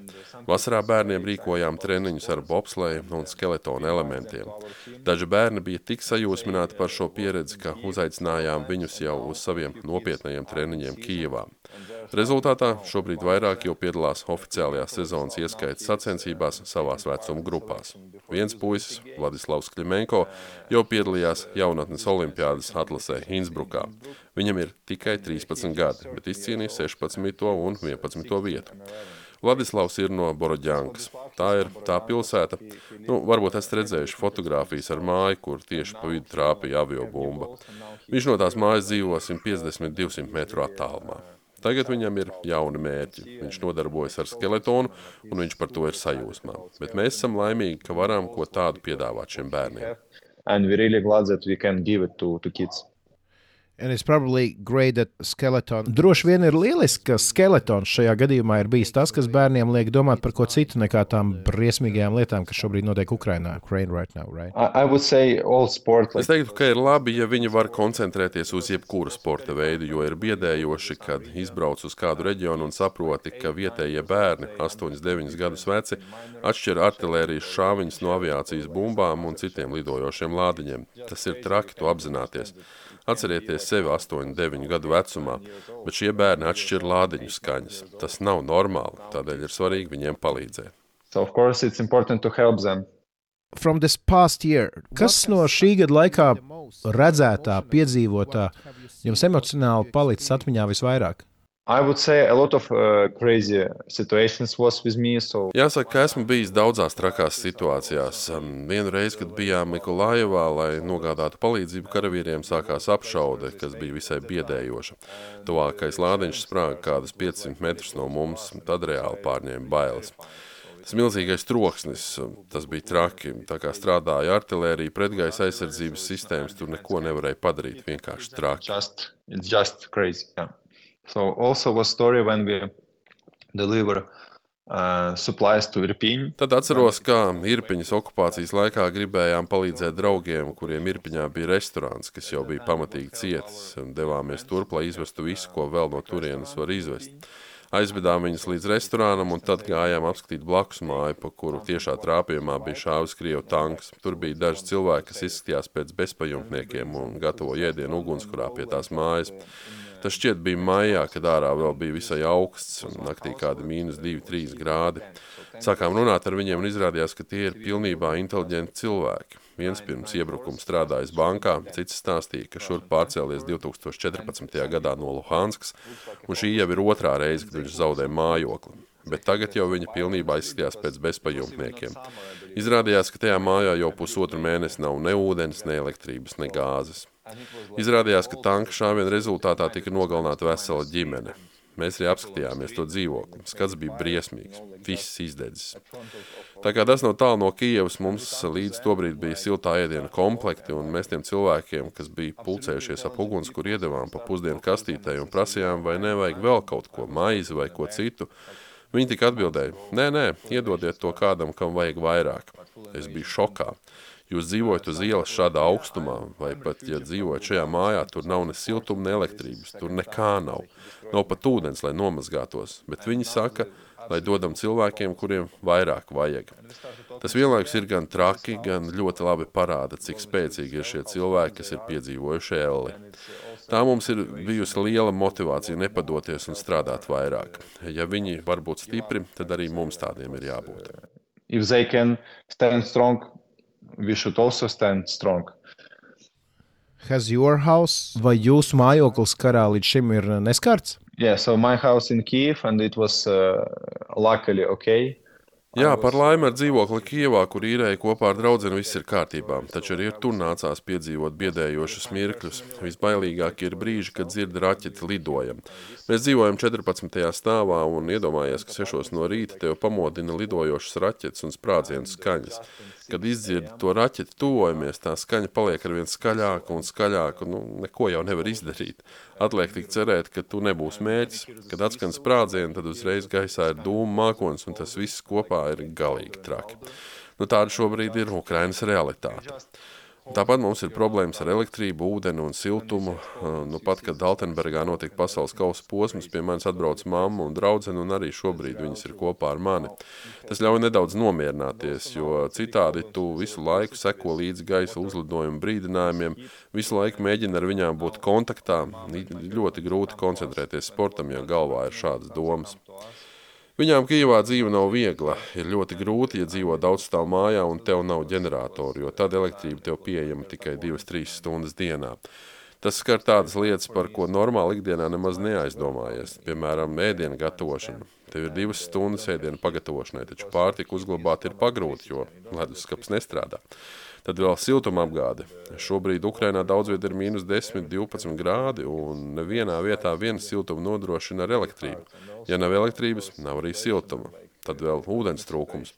Vasarā bērniem rīkojām treniņus ar bobsleju un skeletonu elementiem. Daži bērni bija tik sajūsmināti par šo pieredzi, ka uzaicinājām viņus jau uz saviem nopietnajiem treniņiem Kīvā. Rezultātā šobrīd vairāk jau piedalās oficiālajās sezonas ieskaitas sacensībās savās vecuma grupās. Viens puisis, Vladislavs Klimenko, jau piedalījās jaunatnes olimpiādas atlasē Innsbrukā. Viņam ir tikai 13 gadi, bet izcīnīja 16. un 11. vietu. Vladislavs ir no Borodjankas. Tā ir tā pilsēta. Nu, varbūt esat redzējuši fotogrāfijas ar māju, kur tieši pa vidu trāpīja avio bumba. Viņš no tās mājas dzīvo 150-200 metru attālumā. Tagad viņam ir jauni mērķi. Viņš nodarbojas ar skeletonu, un viņš par to ir sajūsmā. Bet mēs esam laimīgi, ka varam ko tādu piedāvāt šiem bērniem. And we're really glad that we can give it to, to kids. Droši vien ir lieliski, ka skeletons šajā gadījumā ir bijis tas, kas bērniem liek domāt par ko citu nekā tām briesmīgajām lietām, kas šobrīd notiek Ukrajinā. Right now, right? Sport, like... Es teiktu, ka ir labi, ja viņi var koncentrēties uz jebkuru sporta veidu, jo ir biedējoši, kad izbrauc uz kādu reģionu un saproti, ka vietējie bērni, 8, 9 gadus veci, atšķir artērijas šāviņus no aviācijas bumbām un citiem lidojošiem lādiņiem. Tas ir traki to apzināties. Atcerieties sevi 8, 9 gadu vecumā, bet šie bērni atšķir lādiņu skaņas. Tas nav normāli, tādēļ ir svarīgi viņiem palīdzēt. So of course it's important to help them. Year, kas no šī gada laikā redzētā, piedzīvotā, jums emocionāli palicis atmiņā visvairāk? Uh, me, so... Jāsaka, ka esmu bijis daudzās trakās situācijās. Vienu reizi, kad bijām Mikulājevā, lai nogādātu palīdzību karavīriem, sākās apšaude, kas bija visai biedējoša. Tuvākais lādiņš sprāga kādas 500 metrus no mums, tad reāli pārņēma bailes. Tas milzīgais troksnis, tas bija traki. Tā kā strādāja artilērija, pretgaisa aizsardzības sistēmas, tur neko nevarēja padarīt. Vienkārši traki. Just, it's just crazy, yeah. So also was story when we deliver uh. Tad atceros, kā Irpiņas okupācijas laikā gribējām palīdzēt draugiem, kuriem Irpiņā bija restorāns, kas jau bija pamatīgi cietis, un devāmies turp, lai izvestu visu, ko vēl no turienes var izvest. Aizvedām viņus līdz restorānam un tad gājām apskatīt blakus māju, pa kuru tiešā trāpījumā bija šāvis Krievu tanks. Tur bija daži cilvēki, kas izskatījās pēc bezpajumtniekiem un gatavo ēdienu ugunskurā pie tās mājas. Tas šķiet bija maijā, kad ārā vēl bija visai augsts, un naktī kādi mīnus 2-3 grādi. Sākām runāt ar viņiem un izrādījās, ka tie ir pilnībā inteliģenti cilvēki. Viens pirms iebrukuma strādājis bankā, cits stāstīja, ka šurp pārcēlies 2014. gadā no Luhanskas, un šī jau ir otrā reize, kad viņš zaudē mājokli. Bet tagad jau viņi pilnībā izskatījās pēc bezpajumtniekiem. Izrādījās, ka tajā mājā jau pusotru mēnesi nav ne ūdens, ne elektrības, ne gāzes. Izrādījās, ka tanka šāviena rezultātā tika nogalināta vesela ģimene. Mēs arī apskatījāmies to dzīvokli. Skats bija briesmīgs, viss izdedzis. Tā kā tas nav tālu no Kijavas, mums līdz tobrīd bija siltā ēdiena komplekti, un mēs tiem cilvēkiem, kas bija pulcējušies ap uguns, kur iedevām pa pusdienu kastītē un prasījām, vai nevajag vēl kaut ko maizi vai ko citu, viņi tik atbildēja, nē, nē, iedodiet to kādam, kam vajag vairāk. Es biju šokā. Jūs dzīvojat uz ielas šādā augstumā, vai pat, ja dzīvojat šajā mājā, tur nav ne siltuma, ne elektrības, tur nekā nav. Nav pat ūdens, lai nomazgātos, bet viņi saka, lai dodam cilvēkiem, kuriem vairāk vajag. Tas vienlaikus ir gan traki, gan ļoti labi parāda, cik spēcīgi ir šie cilvēki, kas ir piedzīvojuši elli. Tā mums ir bijusi liela motivācija nepadoties un strādāt vairāk. Ja viņi var būt stipri, tad arī mums tādiem ir jābūt. If they can stand strong, we should also stand strong. Has your house vai jūsu mājoklis karā līdz šim ir neskarts? Yeah, so my house in Kiev and it was uh, luckily okay. Jā, par laimi ar dzīvokli Kijavā, kur īrēja kopā ar draugu, viss ir kārtībā. Taču arī tur nācās piedzīvot biedējošus mirkļus. Visbailīgākie ir brīži, kad dzird raķeti lidojam. Mēs dzīvojam 14. stāvā un iedomājies, ka 6 no rīta tev pamodina lidojošas raķetes un sprādzienu skaņas. Kad izdzirdi to raķeti, tuvojamies, tā skaņa paliek ar vien skaļāka un skaļāka. Nu, neko jau nevar izdarīt. Atliek tik cerēt, ka tu nebūsi mērķis. Kad atskan sprādzieni, tad uzreiz gaisā ir dūma mākonis, un tas viss kopā ir galīgi traki. Nu, tāda šobrīd ir Ukrainas realitāte. Tāpat mums ir problēmas ar elektrību, ūdeni un siltumu. Nu, pat, kad Altenbergā notika pasaules kausa posms, pie manis atbrauc mamma un draudzene, un arī šobrīd viņas ir kopā ar mani. Tas ļauj nedaudz nomierināties, jo citādi tu visu laiku seko līdzi gaisa uzlidojumu brīdinājumiem, visu laiku mēģini ar viņām būt kontaktā. Ļoti grūti koncentrēties sportam, ja galvā ir šādas domas. Viņām Kijavā dzīve nav viegla. Ir ļoti grūti, ja dzīvo daudz stāv mājā un tev nav ģeneratoru, jo tad elektrība tev pieejama tikai 2-3 stundas dienā. Tas skar tādas lietas, par ko normāli ikdienā nemaz neaizdomājies. Piemēram, ēdienu gatavošana. Tev ir divas stundas ēdienu pagatavošanai, taču pārtiku uzglabāt ir pagrūti, jo leduskapis nestrādā. Tad vēl siltuma apgāde. Šobrīd Ukrainā daudz vietā ir mīnus 10, 12 grādi, un nevienā vietā viena siltuma nodrošina ar elektrību. Ja nav elektrības, nav arī siltuma. Tad vēl ūdens trūkums.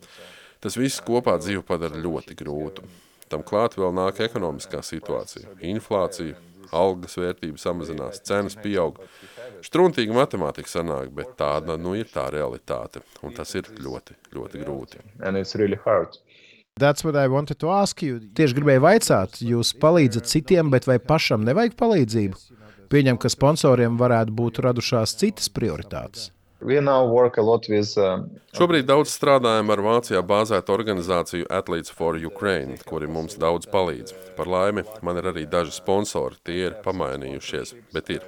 Tas viss kopā dzīvi padara ļoti grūtu. Tam klāt vēl nāk ekonomiskā situācija. Inflācija, algas vērtība samazinās, cenas pieaug. Struntīga matemātika sanāk, bet tāda nu ir tā realitāte. Un tas ir ļoti, ļoti grūti. And it's really hard. Tieši gribēju vaicāt, jūs palīdzat citiem, bet vai pašam nevajag palīdzību? Pieņem, ka sponsoriem varētu būt radušās citas prioritātes. With, uh, Šobrīd daudz strādājam ar Vācijā bāzētu organizāciju Athletes for Ukraine, kuri mums daudz palīdz. Par laimi, man ir arī daži sponsori, tie ir pamainījušies, bet ir.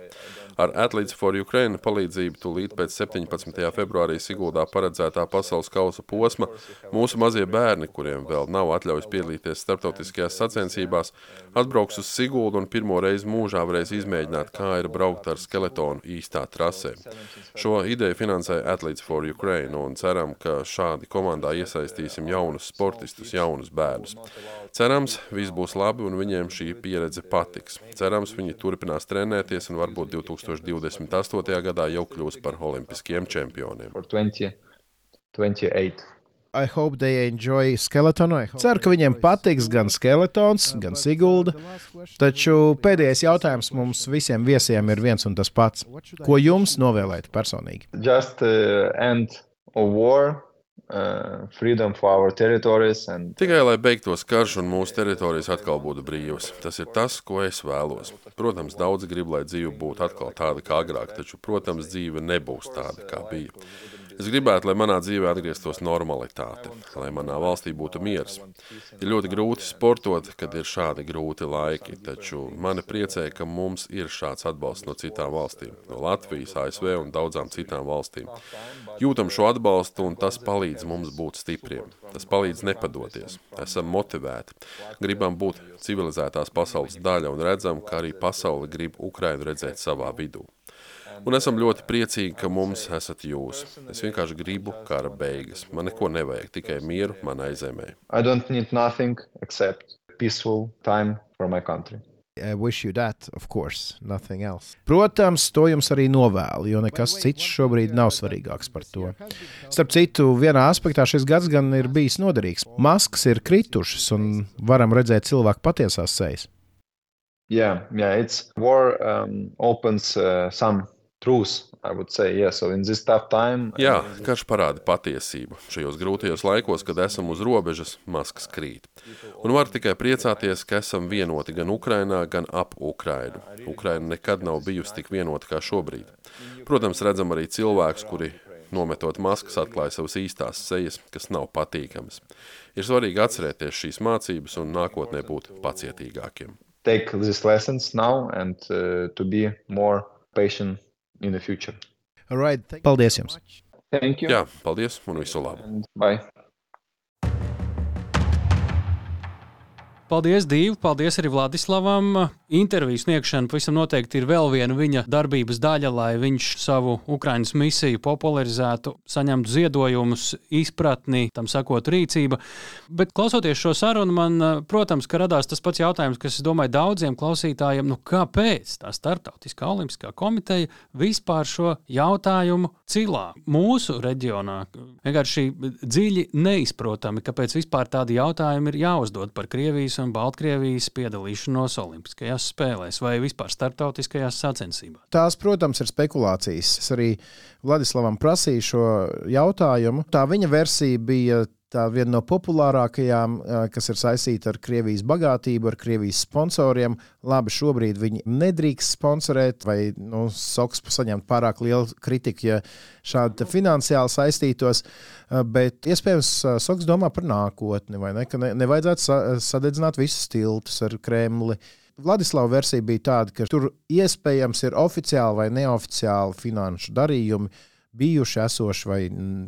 Ar Athletes for Ukraine palīdzību tūlīt pēc 17. februārī Siguldā paredzētā pasaules kausa posma mūsu mazie bērni, kuriem vēl nav atļaujas piedalīties starptautiskajās sacensībās, atbrauks uz Siguldu un pirmo reizi mūžā varēs izmēģināt, kā ir braukt ar skeletonu īstā trasē. Šo ideju finansē Athletes for Ukraine un ceram, ka šādi komandā iesaistīsim jaunus sportistus, jaunus bērnus. Cerams, viss būs labi un viņiem šī pieredze patiks. Cerams, viņi turpinās trenēties un varbūt 2028. gadā jau kļūs par olimpiskiem čempioniem. 20, 28. Ceru, ka viņiem patiks gan skeletons, gan sigulda. Taču pēdējais jautājums mums visiem viesiem ir viens un tas pats. Ko jums novēlēt personīgi? Just uh, end of war Uh, and... Tikai lai beigtos karš un mūsu teritorijas atkal būtu brīvas. Tas ir tas, ko es vēlos. Protams, daudzi grib, lai dzīve būtu atkal tāda kā agrāk, taču, protams, dzīve nebūs tāda, kā bija. Es gribētu, lai manā dzīvē atgrieztos normalitāte, lai manā valstī būtu miers. Ir ļoti grūti sportot, kad ir šādi grūti laiki, taču mani priecē, ka mums ir šāds atbalsts no citām valstīm, no Latvijas, ASV un daudzām citām valstīm. Jūtam šo atbalstu, un tas palīdz mums būt stipriem. Tas palīdz nepadoties. Esam motivēti. Gribam būt civilizētās pasaules daļa un redzam, ka arī pasaule grib Ukrainu redzēt savā vidū. Un esam ļoti priecīgi, ka mums esat jūs. Es vienkārši gribu kara beigas. Man neko nevajag, tikai mieru manai zemē. I don't need nothing except peaceful time for my country. I wish you that, of course, nothing else. Protams, to jums arī novēlu, jo nekas cits šobrīd nav svarīgāks par to. Starp citu, vienā aspektā šis gads gan ir bijis noderīgs. Maskas ir kritušas un varam redzēt cilvēku patiesās sejas. Yeah, yeah, it's war um, opens uh, some truths. I would say, yeah. So in this tough time, Jā, karš parāda patiesību. Šajos grūtajos laikos, kad esam uz robežas, maskas krīt. Un var tikai priecāties, ka esam vienoti gan Ukrainā, gan ap Ukrainu. Ukraina nekad nav bijusi tik vienota kā šobrīd. Protams, redzam arī cilvēkus, kuri nometot maskas, atklāja savas īstās sejas, kas nav patīkamas. Ir svarīgi atcerēties šīs mācības un nākotnē būt pacietīgākiem. take these lessons now and uh, to be more patient in the future. Right, Paldies jums! Thank you. Jā, paldies un visu labu! And bye. Paldies, Dīva! Paldies arī Vladislavam! Interviju sniegšana pavisam noteikti ir vēl viena viņa darbības daļa, lai viņš savu Ukraiņas misiju popularizētu, saņemtu ziedojumus, izpratni, tam sakot, rīcība. Bet klausoties šo sarunu, man, protams, radās tas pats jautājums, kas, domāju, daudziem klausītājiem, nu kāpēc tā Startautiskā olimpiskā komiteja vispār šo jautājumu cilā mūsu reģionā? Vienkārši dziļi neizprotami, kāpēc vispār tādi jautājumi ir jāuzdod par Krievijas un Baltkrievijas piedalīšanos Olimpiskajās spēlēs vai vispār starptautiskajās sacensībās. Tās, protams, ir spekulācijas. Es arī Vladislavam prasīju šo jautājumu. Tā viņa versija bija tā viena no populārākajām, kas ir saistīta ar Krievijas bagātību, ar Krievijas sponsoriem. Labi, šobrīd viņi nedrīkst sponsorēt, vai nu, SOKS saņemt pārāk lielu kritiku, ja šādi finansiāli saistītos. Bet iespējams, SOKS domā par nākotni, vai ne? Ka ne, nevajadzētu sa sadedzināt visus tiltus ar Kremli. Vladislava versija bija tāda, ka tur iespējams ir oficiāli vai neoficiāli finanšu darījumi bijuši, esoši vai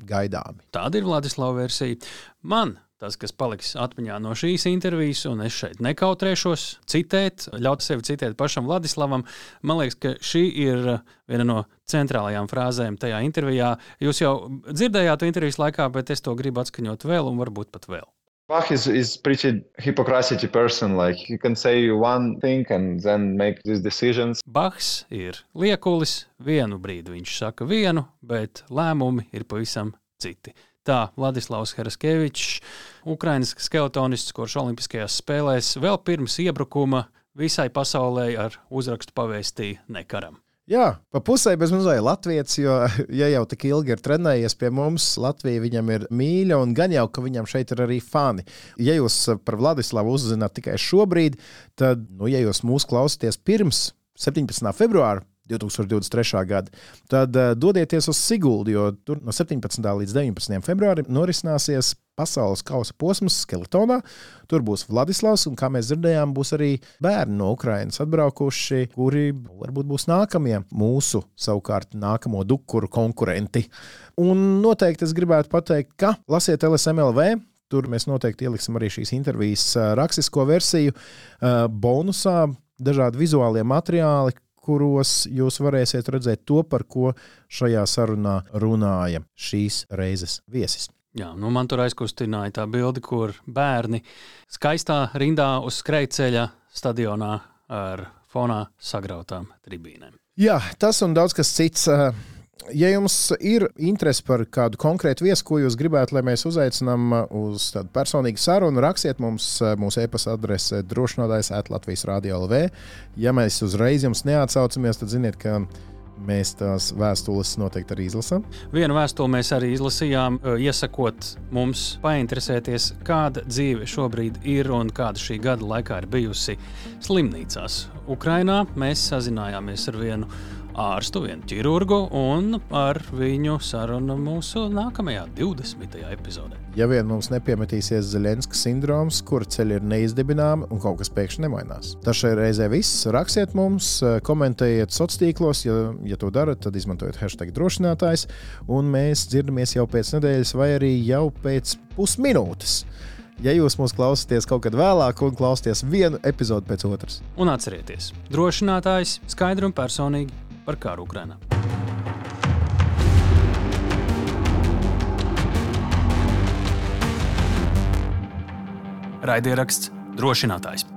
gaidāmi. Tāda ir Vladislava versija. Man tas, kas paliks atmiņā no šīs intervijas, un es šeit nekautrēšos citēt, ļaut sevi citēt pašam Vladislavam, man liekas, ka šī ir viena no centrālajām frāzēm tajā intervijā. Jūs jau dzirdējāt intervijas laikā, bet es to gribu atskaņot vēl un varbūt pat vēl. Bach is, is pretty hypocrisy person. Like he can say one thing and then make these decisions. Bahs ir liekulis, vienu brīdi viņš saka vienu, bet lēmumi ir pavisam citi. Tā Vladislavs Heraskevičs, Ukraiņas skeletonists, kurš Olimpiskajās spēlēs vēl pirms iebrukuma visai pasaulē ar uzrakstu pavēstīja nekaram. Jā, pa pusē bez mazliet Latvijas, jo, ja jau tik ilgi ir trenējies pie mums, Latvija viņam ir mīļa, un gan jau, ka viņam šeit ir arī fani. Ja jūs par Vladislavu uzzināt tikai šobrīd, tad, nu, ja jūs mūs klausāties pirms 17. februāra, 2023. gada, tad uh, dodieties uz Siguldu, jo tur no 17. līdz 19. februārim norisināsies pasaules kausa posms Skeletonā. Tur būs Vladislavs, un kā mēs dzirdējām, būs arī bērni no Ukrainas atbraukuši, kuri varbūt būs nākamie mūsu savukārt nākamo dukuru konkurenti. Un noteikti es gribētu pateikt, ka lasiet LSMLV. Tur mēs noteikti ieliksim arī šīs intervijas rakstisko versiju, bonusā, dažādi vizuālie materiāli, kuros jūs varēsiet redzēt to, par ko šajā sarunā runāja šīs reizes viesis. Jā, nu man tur aizkustināja tā bilde, kur bērni skaistā rindā uz skrejceļa stadionā ar fonā sagrautām tribīnēm. Jā, tas un daudz kas cits. Ja jums ir interese par kādu konkrētu viesu, ko jūs gribētu, lai mēs uzaicinām uz tādu personīgu sarunu, rakstiet mums mūsu e-pasta adrese drošinājums Latvijas Rādio LV. Ja mēs uzreiz jums neatsaucamies, tad ziniet, ka mēs tās vēstules noteikti arī izlasām. Vienu vēstuli mēs arī izlasījām, iesakot mums painteresēties, kāda dzīve šobrīd ir un kāda šī gada laikā ir bijusi slimnīcās. Ukrainā mēs sazinājāmies ar vienu ārstu, vienu ķirurgu, un ar viņu sarunu mūsu nākamajā 20. epizodē. Ja vien mums nepiemetīsies Zelenska sindroms, kura ceļi ir neizdibināmi un kaut kas pēkšņi nemainās. Tas šai reizē viss. Rakstiet mums, komentējiet sociālos tīklos, ja, ja to darat, tad izmantojiet hashtag drošinātājs, un mēs dzirdamies jau pēc nedēļas vai arī jau pēc pusminūtes. Ja jūs mūs klausāties kaut kad vēlāk, un klausāties vienu epizodi pēc otras, Un atcerieties, drošinātājs skaidri un personīgi par karu Ukrajinā. Raidieraksts drošinātājs.